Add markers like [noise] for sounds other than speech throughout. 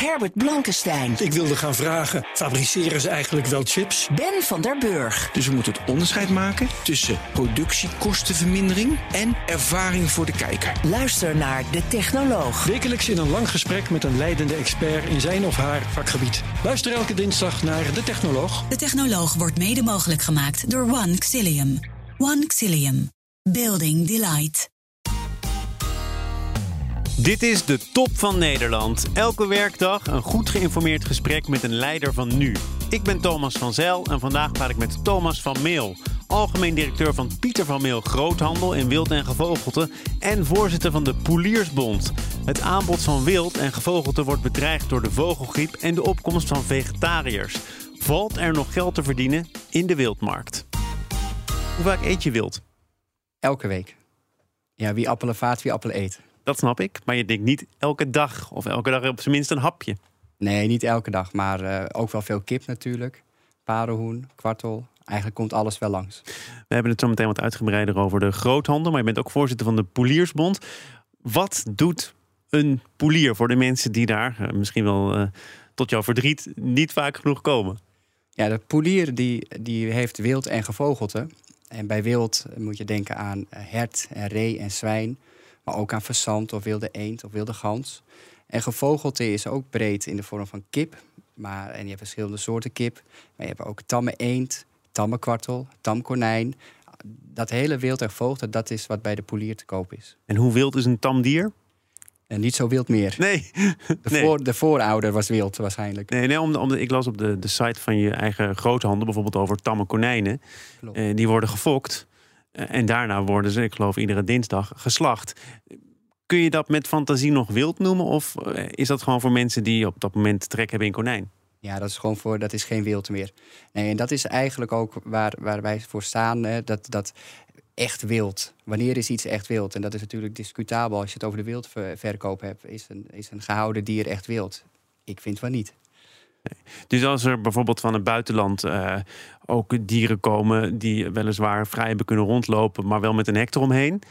Herbert Blankenstein. Ik wilde gaan vragen, fabriceren ze eigenlijk wel chips? Ben van der Burg. Dus we moeten het onderscheid maken tussen productiekostenvermindering en ervaring voor de kijker. Luister naar De Technoloog. Wekelijks in een lang gesprek met een leidende expert in zijn of haar vakgebied. Luister elke dinsdag naar De Technoloog. De Technoloog wordt mede mogelijk gemaakt door One Xilium. One Xilium. Building Delight. Dit is de top van Nederland. Elke werkdag een goed geïnformeerd gesprek met een leider van nu. Ik ben Thomas van Zijl en vandaag praat ik met Thomas van Meel, algemeen directeur van Pieter van Meel Groothandel in Wild en Gevogelte en voorzitter van de Poeliersbond. Het aanbod van wild en gevogelte wordt bedreigd door de vogelgriep en de opkomst van vegetariërs. Valt er nog geld te verdienen in de wildmarkt? Hoe vaak eet je wild? Elke week. Ja, wie appelen vaat, wie appelen eet. Dat snap ik, maar je denkt niet elke dag of elke dag op zijn minst een hapje. Nee, niet elke dag, maar uh, ook wel veel kip natuurlijk. Parenhoen, kwartel. Eigenlijk komt alles wel langs. We hebben het zo meteen wat uitgebreider over de groothandel, maar je bent ook voorzitter van de Poeliersbond. Wat doet een poelier voor de mensen die daar uh, misschien wel uh, tot jouw verdriet niet vaak genoeg komen? Ja, de poelier die, die heeft wild en gevogelte. En bij wild moet je denken aan hert en ree en zwijn. Maar ook aan verzand of wilde eend of wilde gans. En gevogelte is ook breed in de vorm van kip. Maar, en je hebt verschillende soorten kip. Maar je hebt ook tamme eend, tamme kwartel, tam konijn. Dat hele wild en gevogelte, dat is wat bij de poelier te koop is. En hoe wild is een tam dier? En niet zo wild meer. Nee. [laughs] De, nee. Voor, de voorouder was wild waarschijnlijk. Nee, nee om, om, ik las op de, de site van je eigen groothandel bijvoorbeeld over tamme konijnen. Eh, die worden gefokt. En daarna worden ze, ik geloof, iedere dinsdag geslacht. Kun je dat met fantasie nog wild noemen? Of is dat gewoon voor mensen die op dat moment trek hebben in konijn? Ja, dat is gewoon voor, dat is geen wild meer. Nee, en dat is eigenlijk ook waar, waar wij voor staan. Hè, dat, dat echt wild. Wanneer is iets echt wild? En dat is natuurlijk discutabel als je het over de wildverkoop hebt. Is een, is een gehouden dier echt wild? Ik vind van niet. Dus als er bijvoorbeeld van het buitenland uh, ook dieren komen die weliswaar vrij hebben kunnen rondlopen, maar wel met een hek eromheen,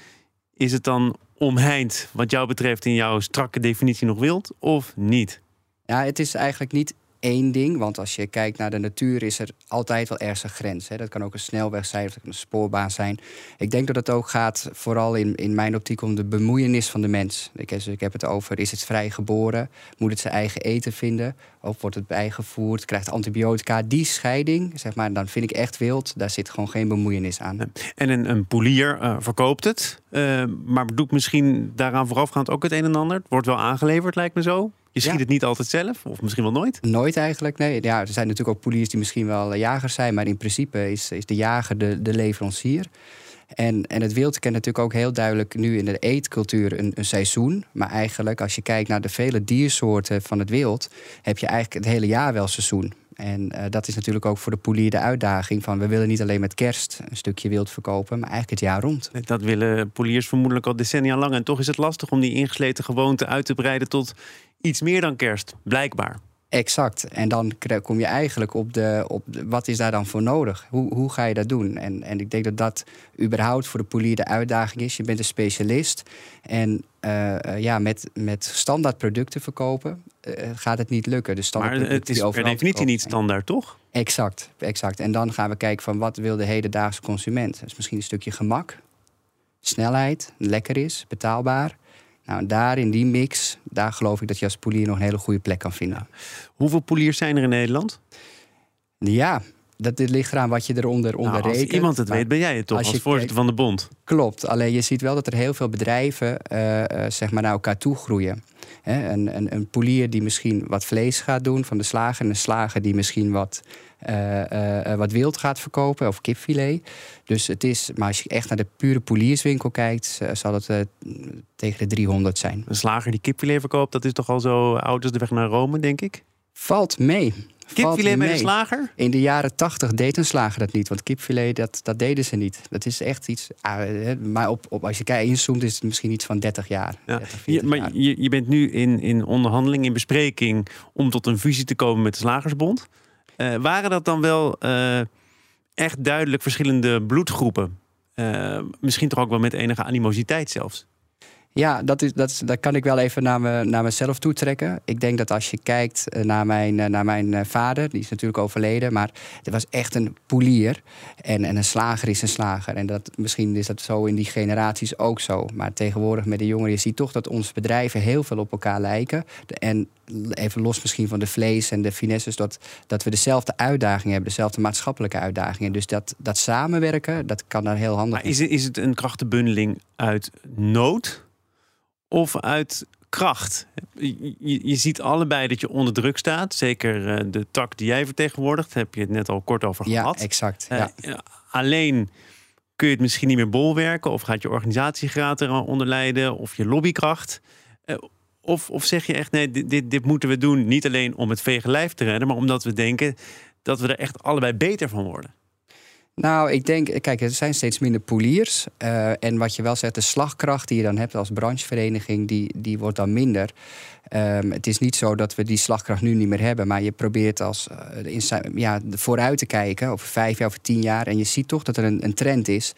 is het dan omheind wat jou betreft in jouw strakke definitie nog wild of niet? Ja, het is eigenlijk niet één ding. Want als je kijkt naar de natuur, is er altijd wel ergens een grens. Hè. Dat kan ook een snelweg zijn, of een spoorbaan zijn. Ik denk dat het ook gaat, vooral in, in mijn optiek, om de bemoeienis van de mens. Ik, ik heb het over: is het vrij geboren? Moet het zijn eigen eten vinden? Of wordt het bijgevoerd? Krijgt antibiotica? Die scheiding, zeg maar, dan vind ik echt wild. Daar zit gewoon geen bemoeienis aan. En een, een poelier uh, verkoopt het, uh, maar doet misschien daaraan voorafgaand ook het een en ander. Wordt wel aangeleverd, lijkt me zo. Je schiet Ja. het niet altijd zelf, of misschien wel nooit. Nooit eigenlijk, nee. Ja, er zijn natuurlijk ook poliers die misschien wel eh, jagers zijn... maar in principe is, is de jager de, de leverancier. En, en het wild kent natuurlijk ook heel duidelijk nu in de eetcultuur een, een seizoen. Maar eigenlijk, als je kijkt naar de vele diersoorten van het wild... heb je eigenlijk het hele jaar wel seizoen. En eh, dat is natuurlijk ook voor de polier de uitdaging van... we willen niet alleen met kerst een stukje wild verkopen... maar eigenlijk het jaar rond. Dat willen poliers vermoedelijk al decennia lang. En toch is het lastig om die ingesleten gewoonte uit te breiden tot iets meer dan kerst, blijkbaar. Exact. En dan kom je eigenlijk op de, op de- wat is daar dan voor nodig? Hoe, hoe ga je dat doen? En, en ik denk dat dat überhaupt voor de polier de uitdaging is. Je bent een specialist. En eh, eh, ja, met, met standaard producten verkopen eh, gaat het niet lukken. Dus Maar het is per definitie niet standaard, toch? Exact, exact. En dan gaan we kijken van wat wil de hedendaagse consument? Dat is misschien een stukje gemak, snelheid, lekker is, betaalbaar. Nou, daar in die mix, daar geloof ik dat je als polier nog een hele goede plek kan vinden. Hoeveel poliers zijn er in Nederland? Ja, dat dit ligt eraan wat je eronder onder Nou, als rekent. iemand het Maar weet, ben jij het toch, als als, voorzitter van de bond. Klopt, alleen je ziet wel dat er heel veel bedrijven eh, eh, zeg maar naar elkaar toe groeien. Een, een, een polier die misschien wat vlees gaat doen van de slager... en een slager die misschien wat, eh, wat wild gaat verkopen of kipfilet. Dus het is, maar als je echt naar de pure polierswinkel kijkt... zal het tegen de 300 zijn. Een slager die kipfilet verkoopt, dat is toch al zo oud als de weg naar Rome, denk ik? Valt mee. Kipfilet bij de slager? In de jaren tachtig deed een slager dat niet. Want kipfilet, dat, dat deden ze niet. Dat is echt iets... ah, hè, maar op, op, als je kijkt, inzoomt, is het misschien iets van 30 jaar. Ja. 30, Je, 40 maar jaar. je, je bent nu in, in onderhandeling, in bespreking... om tot een fusie te komen met de Slagersbond. Eh, waren dat dan wel eh, echt duidelijk verschillende bloedgroepen? Eh, misschien toch ook wel met enige animositeit zelfs? Ja, dat, is, dat, dat kan ik wel even naar, me, naar mezelf toetrekken. Ik denk dat als je kijkt eh, naar mijn, eh, naar mijn eh, vader, die is natuurlijk overleden, maar het was echt een poelier. En, en een slager is een slager. En dat, misschien is dat zo in die generaties ook zo. Maar tegenwoordig met de jongeren, je ziet toch dat onze bedrijven heel veel op elkaar lijken. En even los misschien van de vlees en de finesses, dat, dat we dezelfde uitdagingen hebben, dezelfde maatschappelijke uitdagingen. Dus dat, dat samenwerken, dat kan daar heel handig Maar is is het een krachtenbundeling uit nood of uit kracht? Je, ziet allebei dat je onder druk staat. Zeker eh, de tak die jij vertegenwoordigt, heb je het net al kort over Ja, gehad. exact. Eh, Ja. ja, alleen kun je het misschien niet meer bolwerken, of gaat je organisatiegraad eronder lijden, of je lobbykracht. Eh, Of, of zeg je echt, nee, dit, dit, dit moeten we doen niet alleen om het vege lijf te redden, maar omdat we denken dat we er echt allebei beter van worden. Nou, ik denk, kijk, er zijn steeds minder poeliers. Eh, en wat je wel zegt, de slagkracht die je dan hebt als branchevereniging, die, die wordt dan minder. Ehm, het is niet zo dat we die slagkracht nu niet meer hebben, maar je probeert als eh, ja, vooruit te kijken over vijf jaar, over tien jaar. En je ziet toch dat er een, een trend is.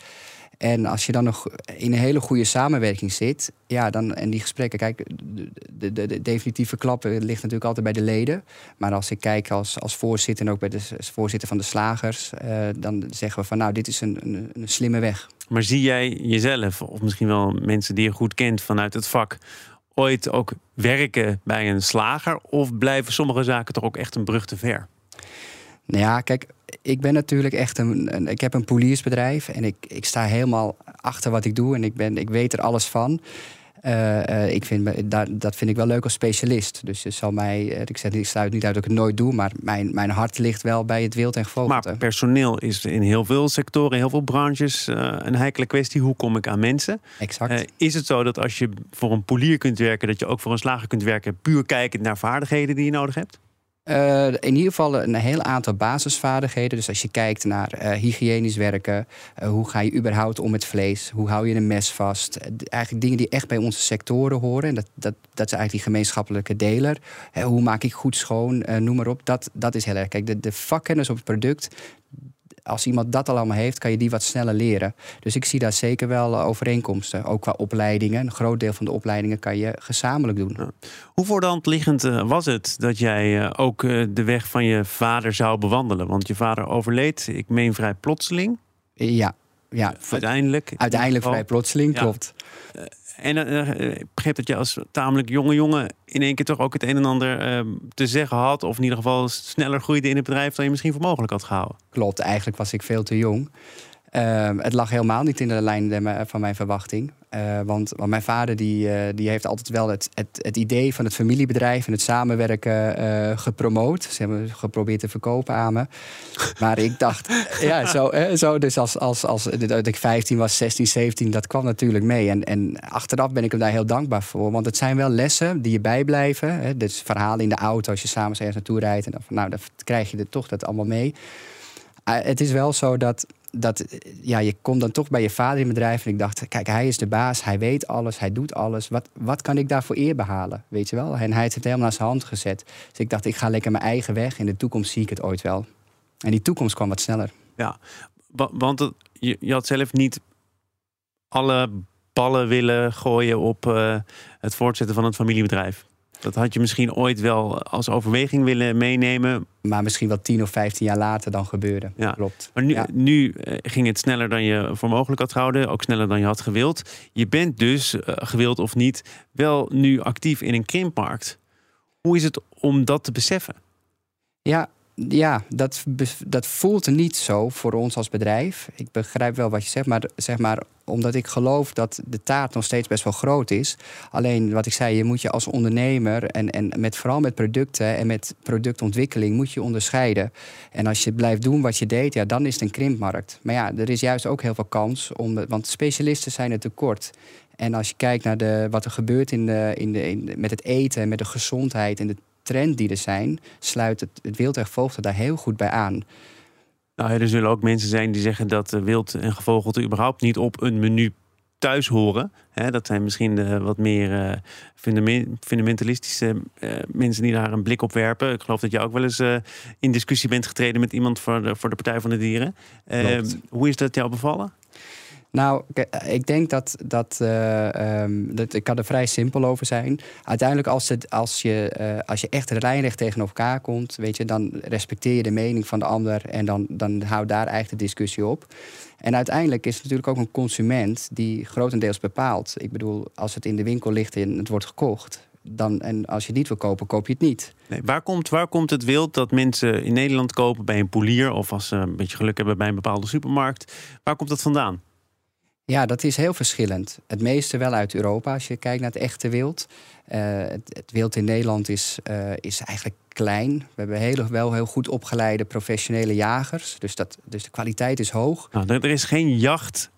En als je dan nog in een hele goede samenwerking zit, ja, dan en die gesprekken, kijk, de, de, de, de definitieve klap eh, ligt natuurlijk altijd bij de leden. Maar als ik kijk als, als voorzitter en ook bij de voorzitter van de slagers, eh, dan zeggen we van nou, dit is een, een, een slimme weg. Maar zie jij jezelf, of misschien wel mensen die je goed kent vanuit het vak, ooit ook werken bij een slager? Of blijven sommige zaken toch ook echt een brug te ver? Nou ja, kijk, ik ben natuurlijk echt een, een ik heb een poeliersbedrijf en ik, ik sta helemaal achter wat ik doe en ik, ben, ik weet er alles van. Eh, eh, ik vind, daar, dat vind ik wel leuk als specialist. Dus je zal mij, eh, ik, zeg, ik sluit niet uit dat ik het nooit doe, maar mijn, mijn hart ligt wel bij het wild en gevogelte. Maar personeel is in heel veel sectoren, heel veel branches een heikele kwestie. Hoe kom ik aan mensen? exact. Is het zo dat als je voor een polier kunt werken, dat je ook voor een slager kunt werken, puur kijkend naar vaardigheden die je nodig hebt? Eh, in ieder geval een heel aantal basisvaardigheden. Dus als je kijkt naar eh, hygiënisch werken, eh, hoe ga je überhaupt om met vlees, hoe hou je een mes vast. Eigenlijk dingen die echt bij onze sectoren horen. En dat, dat, dat is eigenlijk die gemeenschappelijke deler. Hoe maak ik goed schoon, noem maar op. Dat, dat is heel erg. Kijk, de, de vakkennis op het product. Als iemand dat al allemaal heeft, kan je die wat sneller leren. Dus ik zie daar zeker wel eh, overeenkomsten. Ook qua opleidingen. Een groot deel van de opleidingen kan je gezamenlijk doen. Hoe voor de hand liggend eh, was het dat jij eh, ook de weg van je vader zou bewandelen? Want je vader overleed, ik meen vrij plotseling, Ja, ja. uiteindelijk. Uiteindelijk In vrij plotseling, Ja. klopt. En eh, eh, ik begreep dat je als tamelijk jonge jongen in één keer toch ook het een en ander eh, te zeggen had. Of in ieder geval sneller groeide in het bedrijf dan je misschien voor mogelijk had gehouden. Klopt, eigenlijk was ik veel te jong. Ehm, het lag helemaal niet in de lijn van mijn verwachting. Eh, want, want mijn vader die, eh, die heeft altijd wel het, het, het idee van het familiebedrijf en het samenwerken eh, gepromoot. Ze hebben geprobeerd te verkopen aan me. Maar ik dacht, ja, zo, zo dus als, als, als ik 15 was, 16, 17, dat kwam natuurlijk mee. En, en achteraf ben ik hem daar heel dankbaar voor. Want het zijn wel lessen die je bijblijven. Hè. Dus verhalen in de auto als je samen ergens naartoe rijdt. En dan, nou, dan krijg je er toch dat allemaal mee. Het is wel zo dat, dat ja, je komt dan toch bij je vader in bedrijf. En ik dacht, kijk, hij is de baas, hij weet alles, hij doet alles. Wat, wat kan ik daarvoor eer behalen? Weet je wel? En hij heeft het helemaal naar zijn hand gezet. Dus ik dacht, ik ga lekker mijn eigen weg. In de toekomst zie ik het ooit wel. En die toekomst kwam wat sneller. Ja, wa- want je, je had zelf niet alle ballen willen gooien op eh, het voortzetten van het familiebedrijf. Dat had je misschien ooit wel als overweging willen meenemen. Maar misschien wel 10 of 15 jaar later dan gebeurde. Ja. Klopt. Maar nu, Ja. nu eh, ging het sneller dan je voor mogelijk had gehouden. Ook sneller dan je had gewild. Je bent dus, eh, gewild of niet, wel nu actief in een krimpmarkt. Hoe is het om dat te beseffen? Ja, ja dat, dat voelt niet zo voor ons als bedrijf. Ik begrijp wel wat je zegt, maar, zeg maar omdat ik geloof dat de taart nog steeds best wel groot is. Alleen wat ik zei, je moet je als ondernemer en, en met, vooral met producten en met productontwikkeling moet je onderscheiden. En als je blijft doen wat je deed, ja, dan is het een krimpmarkt. Maar ja, er is juist ook heel veel kans, om, want specialisten zijn er tekort. En als je kijkt naar de, wat er gebeurt in de, in de, in met het eten en met de gezondheid en de trend die er zijn, sluit het, het wild en gevogelte daar heel goed bij aan. Nou, er zullen ook mensen zijn die zeggen dat eh, wild en gevogelte überhaupt niet op een menu thuis horen. Dat zijn misschien de wat meer fundame- fundamentalistische eh, mensen die daar een blik op werpen. Ik geloof dat je ook wel eens in discussie bent getreden met iemand voor de, voor de Partij van de Dieren. Eh, Klopt. hoe is dat jou bevallen? Nou, ik denk dat, dat, uh, um, dat ik kan er vrij simpel over zijn. Uiteindelijk, als, het, als, je, uh, als je echt lijnrecht tegenover elkaar komt, weet je, dan respecteer je de mening van de ander en dan, dan houdt daar eigenlijk de discussie op. En uiteindelijk is het natuurlijk ook een consument die grotendeels bepaalt. Ik bedoel, als het in de winkel ligt en het wordt gekocht, dan, en als je het niet wil kopen, koop je het niet. Nee, waar, komt, waar komt het wild dat mensen in Nederland kopen bij een polier of als ze een beetje geluk hebben bij een bepaalde supermarkt? Waar komt dat vandaan? Ja, dat is heel verschillend. Het meeste wel uit Europa, als je kijkt naar het echte wild. Uh, het, het, wild in Nederland is, uh, is eigenlijk klein. We hebben heel, wel heel goed opgeleide professionele jagers. Dus, dat, dus de kwaliteit is hoog. Nou, er, is geen jacht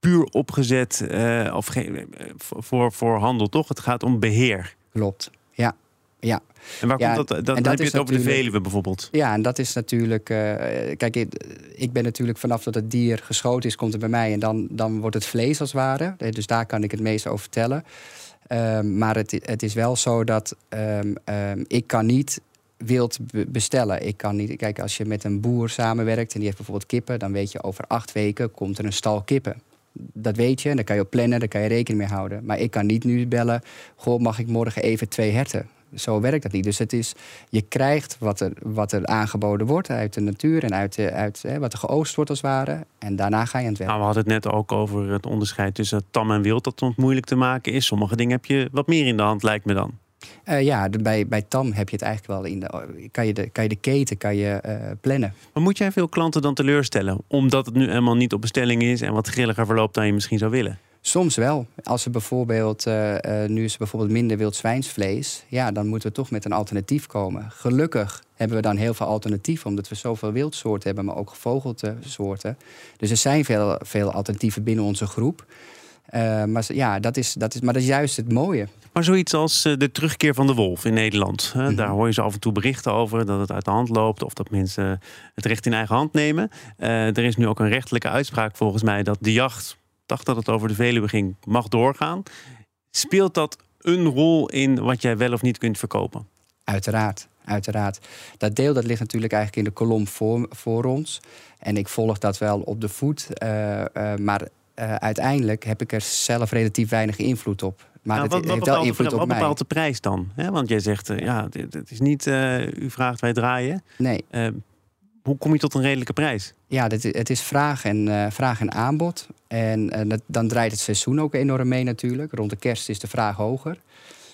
puur opgezet uh, of geen, voor, voor handel, toch? Het gaat om beheer. Klopt, ja. Ja. En waar ja, komt dat? Dan heb je het over de Veluwe bijvoorbeeld. Ja, en dat is natuurlijk. Uh, kijk, ik ben natuurlijk vanaf dat het dier geschoten is, komt het bij mij. En dan, dan wordt het vlees als het ware. Dus daar kan ik het meest over vertellen. Um, maar het, het is wel zo dat um, um, ik kan niet wild bestellen. Ik kan niet. Kijk, als je met een boer samenwerkt en die heeft bijvoorbeeld kippen, dan weet je over acht weken komt er een stal kippen dat weet je, en daar kan je op plannen, daar kan je rekening mee houden. Maar ik kan niet nu bellen, goh, mag ik morgen even twee herten? Zo werkt dat niet. Dus het is, je krijgt wat er, wat er aangeboden wordt uit de natuur en uit, uit hè, wat er geoost wordt als het ware. En daarna ga je aan het werk. Nou, we hadden het net ook over het onderscheid tussen tam en wild, dat soms moeilijk te maken is. Sommige dingen heb je wat meer in de hand, lijkt me dan. Uh, ja, de, bij, bij TAM heb je het eigenlijk wel in de. Kan je de, kan je de keten kan je, uh, plannen. Maar moet jij veel klanten dan teleurstellen? Omdat het nu helemaal niet op bestelling is en wat grilliger verloopt dan je misschien zou willen? Soms wel. Als er bijvoorbeeld, uh, nu is er bijvoorbeeld minder wild zwijnsvlees, ja, dan moeten we toch met een alternatief komen. Gelukkig hebben we dan heel veel alternatieven, omdat we zoveel wildsoorten hebben, maar ook gevogelte soorten. Dus er zijn veel, veel alternatieven binnen onze groep. Uh, maar ja, dat is, dat is, maar dat is juist het mooie. Maar zoiets als de terugkeer van de wolf in Nederland. Hè? Mm -hmm. Daar hoor je ze af en toe berichten over dat het uit de hand loopt of dat mensen het recht in eigen hand nemen. Uh, er is nu ook een rechtelijke uitspraak volgens mij dat de jacht dacht dat het over de Veluwe ging, mag doorgaan. Speelt dat een rol in wat jij wel of niet kunt verkopen? Uiteraard, uiteraard. Dat deel dat ligt natuurlijk eigenlijk in de kolom voor, voor ons. En ik volg dat wel op de voet. Uh, uh, maar uh, uiteindelijk heb ik er zelf relatief weinig invloed op. Maar nou, wat, wat heeft wel invloed op wat bepaalt de prijs dan? He, want jij zegt, ja, het is niet, u vraagt, wij draaien. Nee. Hoe kom je tot een redelijke prijs? Ja, dit, het is vraag en, vraag en aanbod. En dat, dan draait het seizoen ook enorm mee natuurlijk. Rond de kerst is de vraag hoger.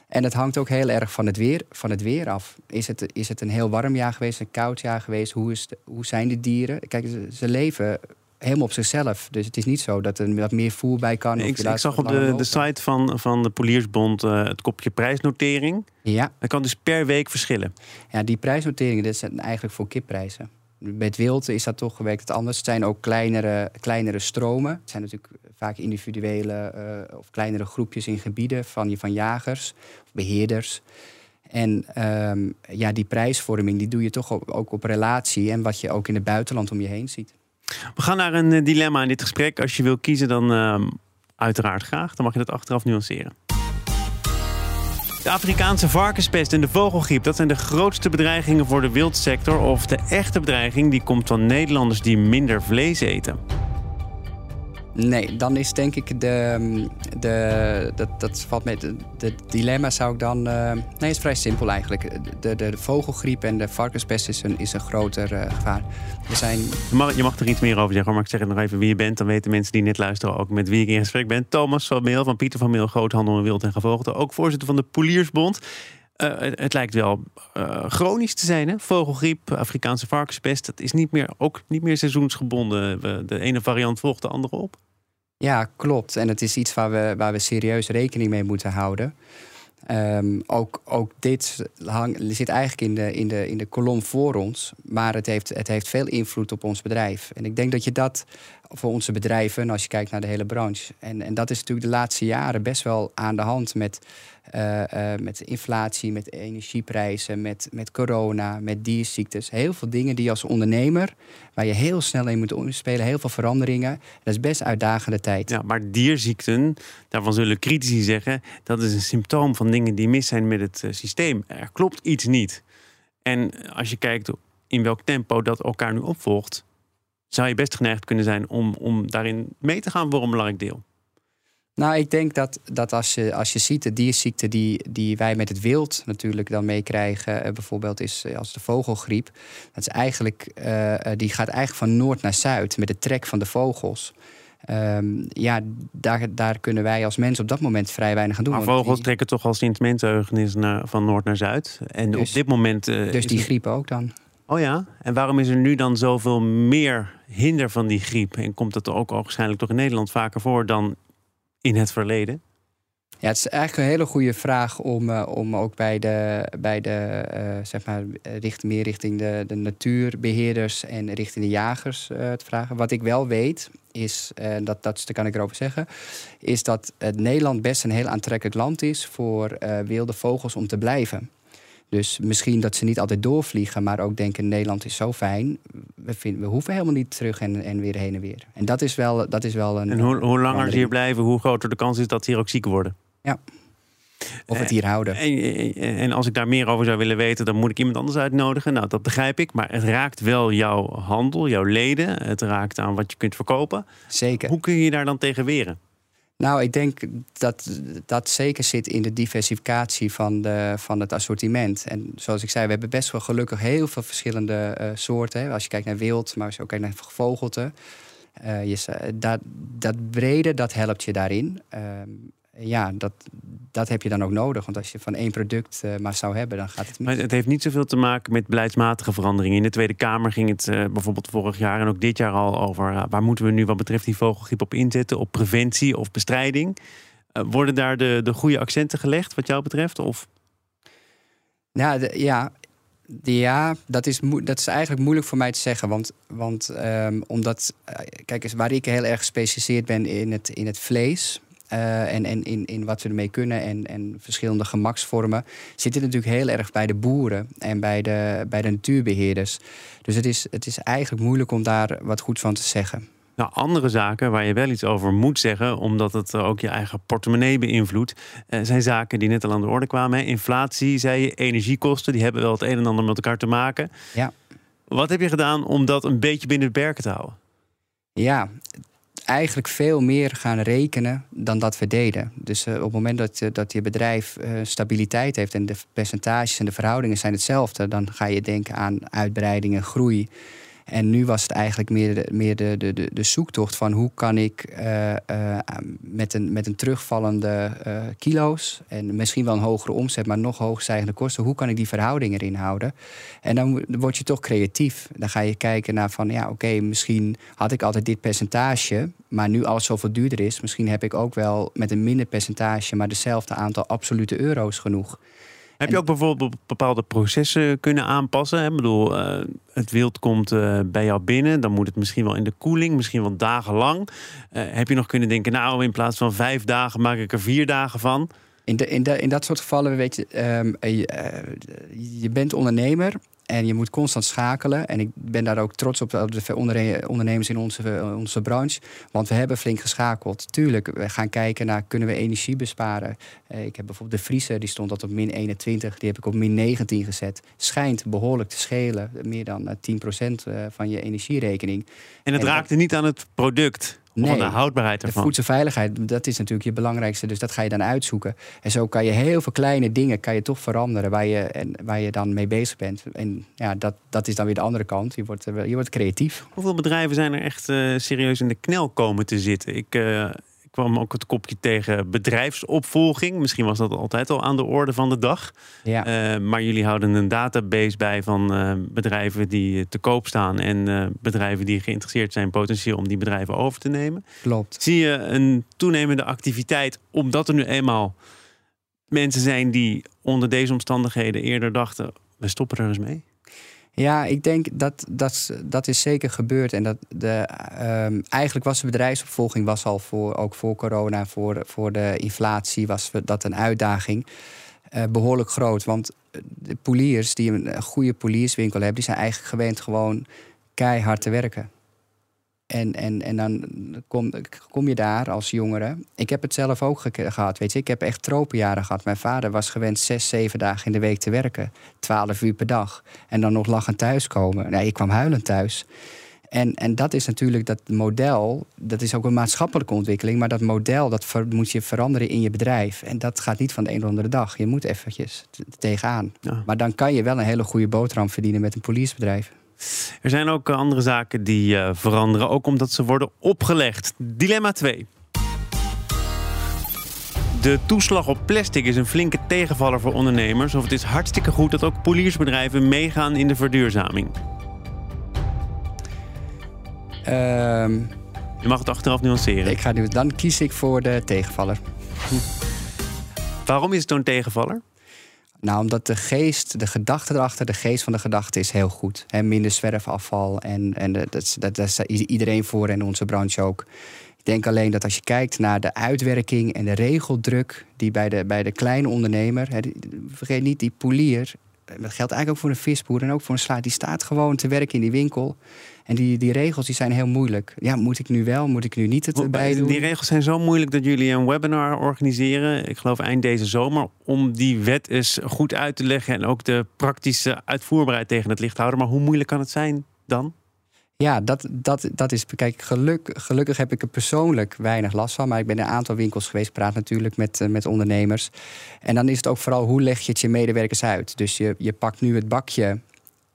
En het hangt ook heel erg van het weer, van het weer af. Is het, is het een heel warm jaar geweest, een koud jaar geweest? Hoe, is de, hoe zijn de dieren? Kijk, ze, ze, leven helemaal op zichzelf. Dus het is niet zo dat er wat meer voer bij kan. Ik, ik zag op de, de site van, van de Poliersbond uh, het kopje prijsnotering. Ja. Dat kan dus per week verschillen. Ja, die prijsnoteringen dit zijn eigenlijk voor kipprijzen. Met wild is dat toch gewerkt anders. Het zijn ook kleinere, kleinere stromen. Het zijn natuurlijk vaak individuele uh, of kleinere groepjes in gebieden van, van jagers beheerders. En um, ja, die prijsvorming die doe je toch ook op relatie en wat je ook in het buitenland om je heen ziet. We gaan naar een uh, dilemma in dit gesprek. Als je wil kiezen, dan uh, uiteraard graag. Dan mag je dat achteraf nuanceren. De Afrikaanse varkenspest en de vogelgriep, dat zijn de grootste bedreigingen voor de wildsector. Of de echte bedreiging die komt van Nederlanders die minder vlees eten. Nee, dan is denk ik de. de dat, dat valt met. De dilemma zou ik dan. Uh, nee, is vrij simpel eigenlijk. De, de, vogelgriep en de varkenspest is een, is een groter uh, gevaar. Er zijn... je, mag, er iets meer over zeggen, maar ik zeg het nog even wie je bent. Dan weten mensen die net luisteren ook met wie ik in gesprek ben. Thomas van Meel van Pieter van Meel, Groothandel in Wild en Gevogelte. Ook voorzitter van de Poliersbond. Uh, het, het, lijkt wel chronisch te zijn, hè? Vogelgriep, Afrikaanse varkenspest. Dat is niet meer, ook niet meer seizoensgebonden. De ene variant volgt de andere op. Ja, klopt. En het is iets waar we, waar we serieus rekening mee moeten houden. Um, ook, ook dit hang, zit eigenlijk in de, in, de, in de kolom voor ons. Maar het heeft, het heeft veel invloed op ons bedrijf. En ik denk dat je dat voor onze bedrijven, als je kijkt naar de hele branche. En, en dat is natuurlijk de laatste jaren best wel aan de hand met, uh, uh, met inflatie, met energieprijzen, met, met corona, met dierziektes. Heel veel dingen die als ondernemer, waar je heel snel in moet omspelen, heel veel veranderingen. Dat is best uitdagende tijd. Ja, maar dierziekten, daarvan zullen critici zeggen, dat is een symptoom van dingen die mis zijn met het uh, systeem. Er klopt iets niet. En als je kijkt in welk tempo dat elkaar nu opvolgt, zou je best geneigd kunnen zijn om, om daarin mee te gaan voor een belangrijk deel. Nou, ik denk dat, dat als, je, als je ziet de dierziekten die, die wij met het wild natuurlijk dan meekrijgen, uh, bijvoorbeeld is als de vogelgriep. Dat is eigenlijk, uh, die gaat eigenlijk van noord naar zuid met de trek van de vogels. Um, ja, daar, daar kunnen wij als mensen op dat moment vrij weinig aan doen. Maar vogels die... trekken toch al sinds mensenheugenis naar, van noord naar zuid. En dus, op dit moment. Uh, dus die griep ook dan. Oh ja, en waarom is er nu dan zoveel meer hinder van die griep? En komt dat ook waarschijnlijk toch in Nederland vaker voor dan in het verleden? Ja, het is eigenlijk een hele goede vraag om, uh, om ook bij de, bij de uh, zeg maar, richt, meer richting de, de natuurbeheerders en richting de jagers uh, te vragen. Wat ik wel weet, is, dat, dat kan ik erover zeggen, is dat Nederland best een heel aantrekkelijk land is voor wilde vogels om te blijven. Dus misschien dat ze niet altijd doorvliegen, maar ook denken: Nederland is zo fijn. We, vinden, we hoeven helemaal niet terug en, en weer heen en weer. En dat is wel, dat is wel een. En hoe, hoe langer ze hier blijven, hoe groter de kans is dat ze hier ook ziek worden. Ja. Of het hier houden. En, en, als ik daar meer over zou willen weten, dan moet ik iemand anders uitnodigen. Nou, dat begrijp ik. Maar het raakt wel jouw handel, jouw leden. Het raakt aan wat je kunt verkopen. Zeker. Hoe kun je je daar dan tegen weren? Nou, ik denk dat dat zeker zit in de diversificatie van, de, van het assortiment. En zoals ik zei, we hebben best wel gelukkig heel veel verschillende uh, soorten. Als je kijkt naar wild, maar als je ook kijkt naar gevogelte. Uh, je, dat, dat brede, dat helpt je daarin. Uh, ja, dat, dat heb je dan ook nodig. Want als je van één product uh, maar zou hebben, dan gaat het mis. Maar het heeft niet zoveel te maken met beleidsmatige veranderingen. In de Tweede Kamer ging het uh, bijvoorbeeld vorig jaar en ook dit jaar al over... Uh, waar moeten we nu wat betreft die vogelgriep op inzetten? Op preventie of bestrijding? worden daar de, de goede accenten gelegd wat jou betreft? Of? Ja, de, ja, ja, dat is, dat is eigenlijk moeilijk voor mij te zeggen. Want, want um, omdat, kijk eens, waar ik heel erg gespecialiseerd ben in het, in het vlees. Uh, en en in, in wat we ermee kunnen en, en verschillende gemaksvormen, zit het natuurlijk heel erg bij de boeren en bij de, bij de natuurbeheerders. Dus het is, het is eigenlijk moeilijk om daar wat goed van te zeggen. Nou, andere zaken waar je wel iets over moet zeggen, omdat het ook je eigen portemonnee beïnvloedt, uh, zijn zaken die net al aan de orde kwamen. Hè. Inflatie, zei je, energiekosten, die hebben wel het een en ander met elkaar te maken. Ja. Wat heb je gedaan om dat een beetje binnen de perken te houden? Ja, eigenlijk veel meer gaan rekenen dan dat we deden. Dus uh, op het moment dat, uh, dat je bedrijf uh, stabiliteit heeft en de percentages en de verhoudingen zijn hetzelfde, dan ga je denken aan uitbreidingen, groei. En nu was het eigenlijk meer de, meer de, de, de, de zoektocht van hoe kan ik uh, uh, met, een, met een terugvallende uh, kilo's en misschien wel een hogere omzet, maar nog hoogstijgende kosten, hoe kan ik die verhouding erin houden? En dan word je toch creatief. Dan ga je kijken naar van ja, oké, misschien had ik altijd dit percentage, maar nu alles zoveel duurder is, misschien heb ik ook wel met een minder percentage, maar dezelfde aantal absolute euro's genoeg. Heb je ook bijvoorbeeld bepaalde processen kunnen aanpassen? Ik bedoel, uh, het wild komt uh, bij jou binnen. Dan moet het misschien wel in de koeling, misschien wel dagenlang. Uh, heb je nog kunnen denken, nou, in plaats van vijf dagen maak ik er vier dagen van? In, de, in, de, in dat soort gevallen, weet je, um, je, je bent ondernemer en je moet constant schakelen. En ik ben daar ook trots op, de ondernemers in onze, onze branche. Want we hebben flink geschakeld. Tuurlijk, we gaan kijken naar kunnen we energie besparen. Eh, ik heb bijvoorbeeld de vriezer, die stond dat op min 21. Die heb ik op min 19 gezet. Schijnt behoorlijk te schelen. Meer dan 10% eh, van je energierekening. En het raakte niet aan het product? Nee, van de houdbaarheid ervan. De voedselveiligheid, dat is natuurlijk je belangrijkste. Dus dat ga je dan uitzoeken. En zo kan je heel veel kleine dingen kan je toch veranderen waar je, en, waar je dan mee bezig bent. En ja, dat, dat is dan weer de andere kant. Je wordt, je wordt creatief. Hoeveel bedrijven zijn er echt uh, serieus in de knel komen te zitten? Ik, uh, kwam ook het kopje tegen bedrijfsopvolging. Misschien was dat altijd al aan de orde van de dag. Ja. Uh, maar jullie houden een database bij van uh, bedrijven die te koop staan en uh, bedrijven die geïnteresseerd zijn potentieel om die bedrijven over te nemen. Klopt. Zie je een toenemende activiteit omdat er nu eenmaal mensen zijn die onder deze omstandigheden eerder dachten: we stoppen er eens mee? Ja, ik denk dat dat, dat is zeker gebeurd. En dat de, um, eigenlijk was de bedrijfsopvolging was al voor, ook voor corona, voor, voor de inflatie, was dat een uitdaging. Uh, behoorlijk groot. Want de poliers die een goede polierswinkel hebben, die zijn eigenlijk gewend gewoon keihard te werken. En, en, en dan kom, kom je daar als jongere. Ik heb het zelf ook gehad. Weet je, ik heb echt tropenjaren gehad. Mijn vader was gewend zes, zeven dagen in de week te werken. Twaalf uur per dag. En dan nog lachend thuiskomen. Nee, ik kwam huilend thuis. En, en dat is natuurlijk dat model, dat is ook een maatschappelijke ontwikkeling, maar dat model dat ver- moet je veranderen in je bedrijf. En dat gaat niet van de een op de andere dag. Je moet eventjes tegenaan. Ja. Maar dan kan je wel een hele goede boterham verdienen met een policebedrijf. Er zijn ook eh, andere zaken die eh, veranderen, ook omdat ze worden opgelegd. Dilemma 2. De toeslag op plastic is een flinke tegenvaller voor ondernemers. Of het is hartstikke goed dat ook poliersbedrijven meegaan in de verduurzaming. Ehm, Je mag het achteraf nuanceren. ik ga nu, dan kies ik voor de tegenvaller. Waarom is het zo'n tegenvaller? Nou, omdat de geest, de gedachte erachter, de geest van de gedachte is heel goed. Minder zwerfafval en, en dat, dat, is iedereen voor en onze branche ook. Ik denk alleen dat als je kijkt naar de uitwerking en de regeldruk die bij de, bij de kleine ondernemer, vergeet niet die polier, dat geldt eigenlijk ook voor een visboer en ook voor een slaat, die staat gewoon te werken in die winkel. En die, die regels die zijn heel moeilijk. Ja, moet ik nu wel, moet ik nu niet het erbij doen? Die regels zijn zo moeilijk dat jullie een webinar organiseren. Ik geloof eind deze zomer. Om die wet eens goed uit te leggen. En ook de praktische uitvoerbaarheid tegen het licht houden. Maar hoe moeilijk kan het zijn dan? Ja, dat, dat, dat is. Kijk, geluk, gelukkig heb ik er persoonlijk weinig last van. Maar ik ben in een aantal winkels geweest, praat natuurlijk met, eh, met ondernemers. En dan is het ook vooral hoe leg je het je medewerkers uit. Dus je, je pakt nu het bakje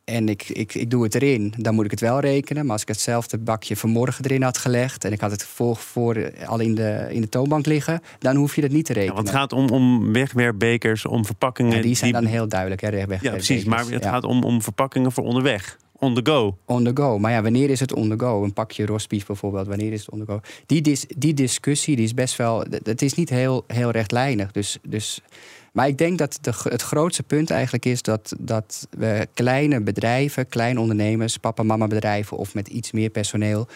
en ik, ik, ik doe het erin. Dan moet ik het wel rekenen. Maar als ik hetzelfde bakje vanmorgen erin had gelegd. en ik had het voor, voor eh, al in de, in de toonbank liggen. dan hoef je dat niet te Ja, rekenen. want het gaat om, om wegwerpbekers, om verpakkingen. Ja, die zijn dan heel duidelijk. Hè, Ja, precies. Maar het Ja. gaat om, om verpakkingen voor onderweg. On the go. On the go. Maar ja, wanneer is het on the go? Een pakje rosbief bijvoorbeeld, wanneer is het on the go? Die, dis, die discussie die is best wel... Het is niet heel, heel rechtlijnig. Dus, dus, maar ik denk dat de, het grootste punt eigenlijk is... dat, dat we kleine bedrijven, kleine ondernemers... papa-mama bedrijven of met iets meer personeel...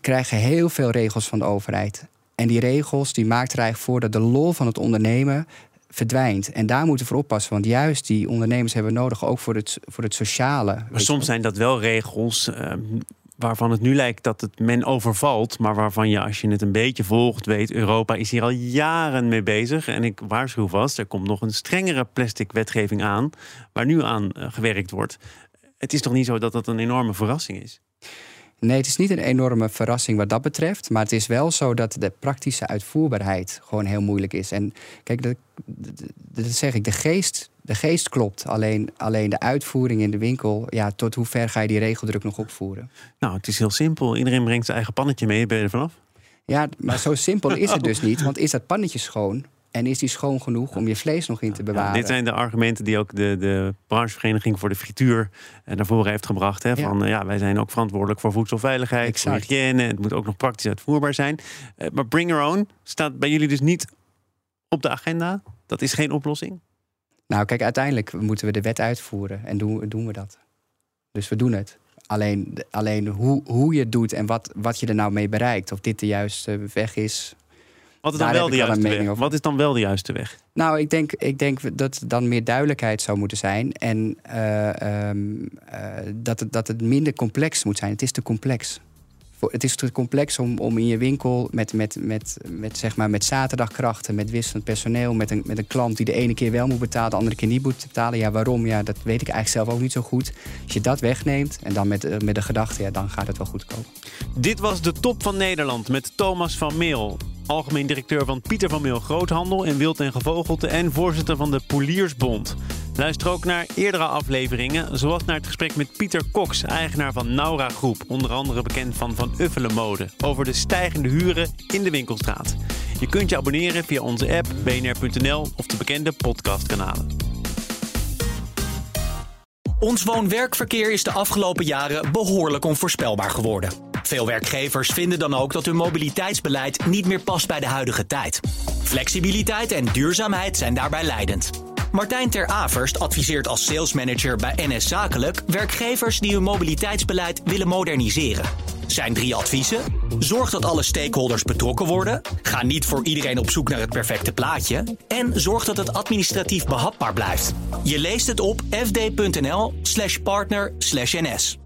krijgen heel veel regels van de overheid. En die regels die maakt er eigenlijk voor dat de lol van het ondernemen verdwijnt. En daar moeten we voor oppassen. Want juist die ondernemers hebben we nodig ook voor het, voor het sociale. Maar soms zijn dat wel regels eh, waarvan het nu lijkt dat het men overvalt. Maar waarvan je, als je het een beetje volgt, weet... Europa is hier al jaren mee bezig. En ik waarschuw vast, er komt nog een strengere plastic wetgeving aan... waar nu aan eh, gewerkt wordt. Het is toch niet zo dat dat een enorme verrassing is? Nee, het is niet een enorme verrassing wat dat betreft. Maar het is wel zo dat de praktische uitvoerbaarheid gewoon heel moeilijk is. En kijk, dat, zeg ik, de geest, de geest klopt. Alleen, alleen de uitvoering in de winkel, ja, tot hoe ver ga je die regeldruk nog opvoeren? Nou, het is heel simpel. Iedereen brengt zijn eigen pannetje mee. Ben je er vanaf? Ja, maar zo simpel is het dus niet. Want is dat pannetje schoon? En is die schoon genoeg om je vlees nog in te Ja, bewaren? dit zijn de argumenten die ook de, de branchevereniging voor de frituur eh, naar voren heeft gebracht. Hè. Van eh, ja, wij zijn ook verantwoordelijk voor voedselveiligheid, Exact. voor hygiëne. Het moet ook nog praktisch uitvoerbaar zijn. Eh, maar bring your own staat bij jullie dus niet op de agenda. Dat is geen oplossing. Nou, kijk, uiteindelijk moeten we de wet uitvoeren. En doen, doen we dat. Dus we doen het. Alleen, alleen hoe, hoe je het doet en wat, wat je er nou mee bereikt. Of dit de juiste weg is. Wat is dan wel de juiste weg? over. Wat is dan wel de juiste weg? Nou, ik denk, ik denk dat er dan meer duidelijkheid zou moeten zijn. En eh, ehm, eh, dat, het, dat het minder complex moet zijn. Het is te complex. Het is te complex om, om in je winkel met, met, met, met, zeg maar, met zaterdagkrachten, met wisselend personeel, met een, met een klant die de ene keer wel moet betalen, de andere keer niet moet betalen. Ja, waarom? Ja, dat weet ik eigenlijk zelf ook niet zo goed. Als je dat wegneemt en dan met, eh, met de gedachte, ja, dan gaat het wel goed komen. Dit was de top van Nederland met Thomas van Meel. Algemeen directeur van Pieter van Meel Groothandel in Wild en Gevogelte en voorzitter van de Poliersbond. Luister ook naar eerdere afleveringen, zoals naar het gesprek met Pieter Cox, eigenaar van Naura Groep, onder andere bekend van Van Uffelen Mode, over de stijgende huren in de winkelstraat. Je kunt je abonneren via onze app, bnr.nl of de bekende podcastkanalen. Ons woon-werkverkeer is de afgelopen jaren behoorlijk onvoorspelbaar geworden. Veel werkgevers vinden dan ook dat hun mobiliteitsbeleid niet meer past bij de huidige tijd. Flexibiliteit en duurzaamheid zijn daarbij leidend. Martijn Ter Averst adviseert als salesmanager bij NS Zakelijk werkgevers die hun mobiliteitsbeleid willen moderniseren. Zijn drie adviezen: zorg dat alle stakeholders betrokken worden, ga niet voor iedereen op zoek naar het perfecte plaatje en zorg dat het administratief behapbaar blijft. Je leest het op fd.nl/partner/ns.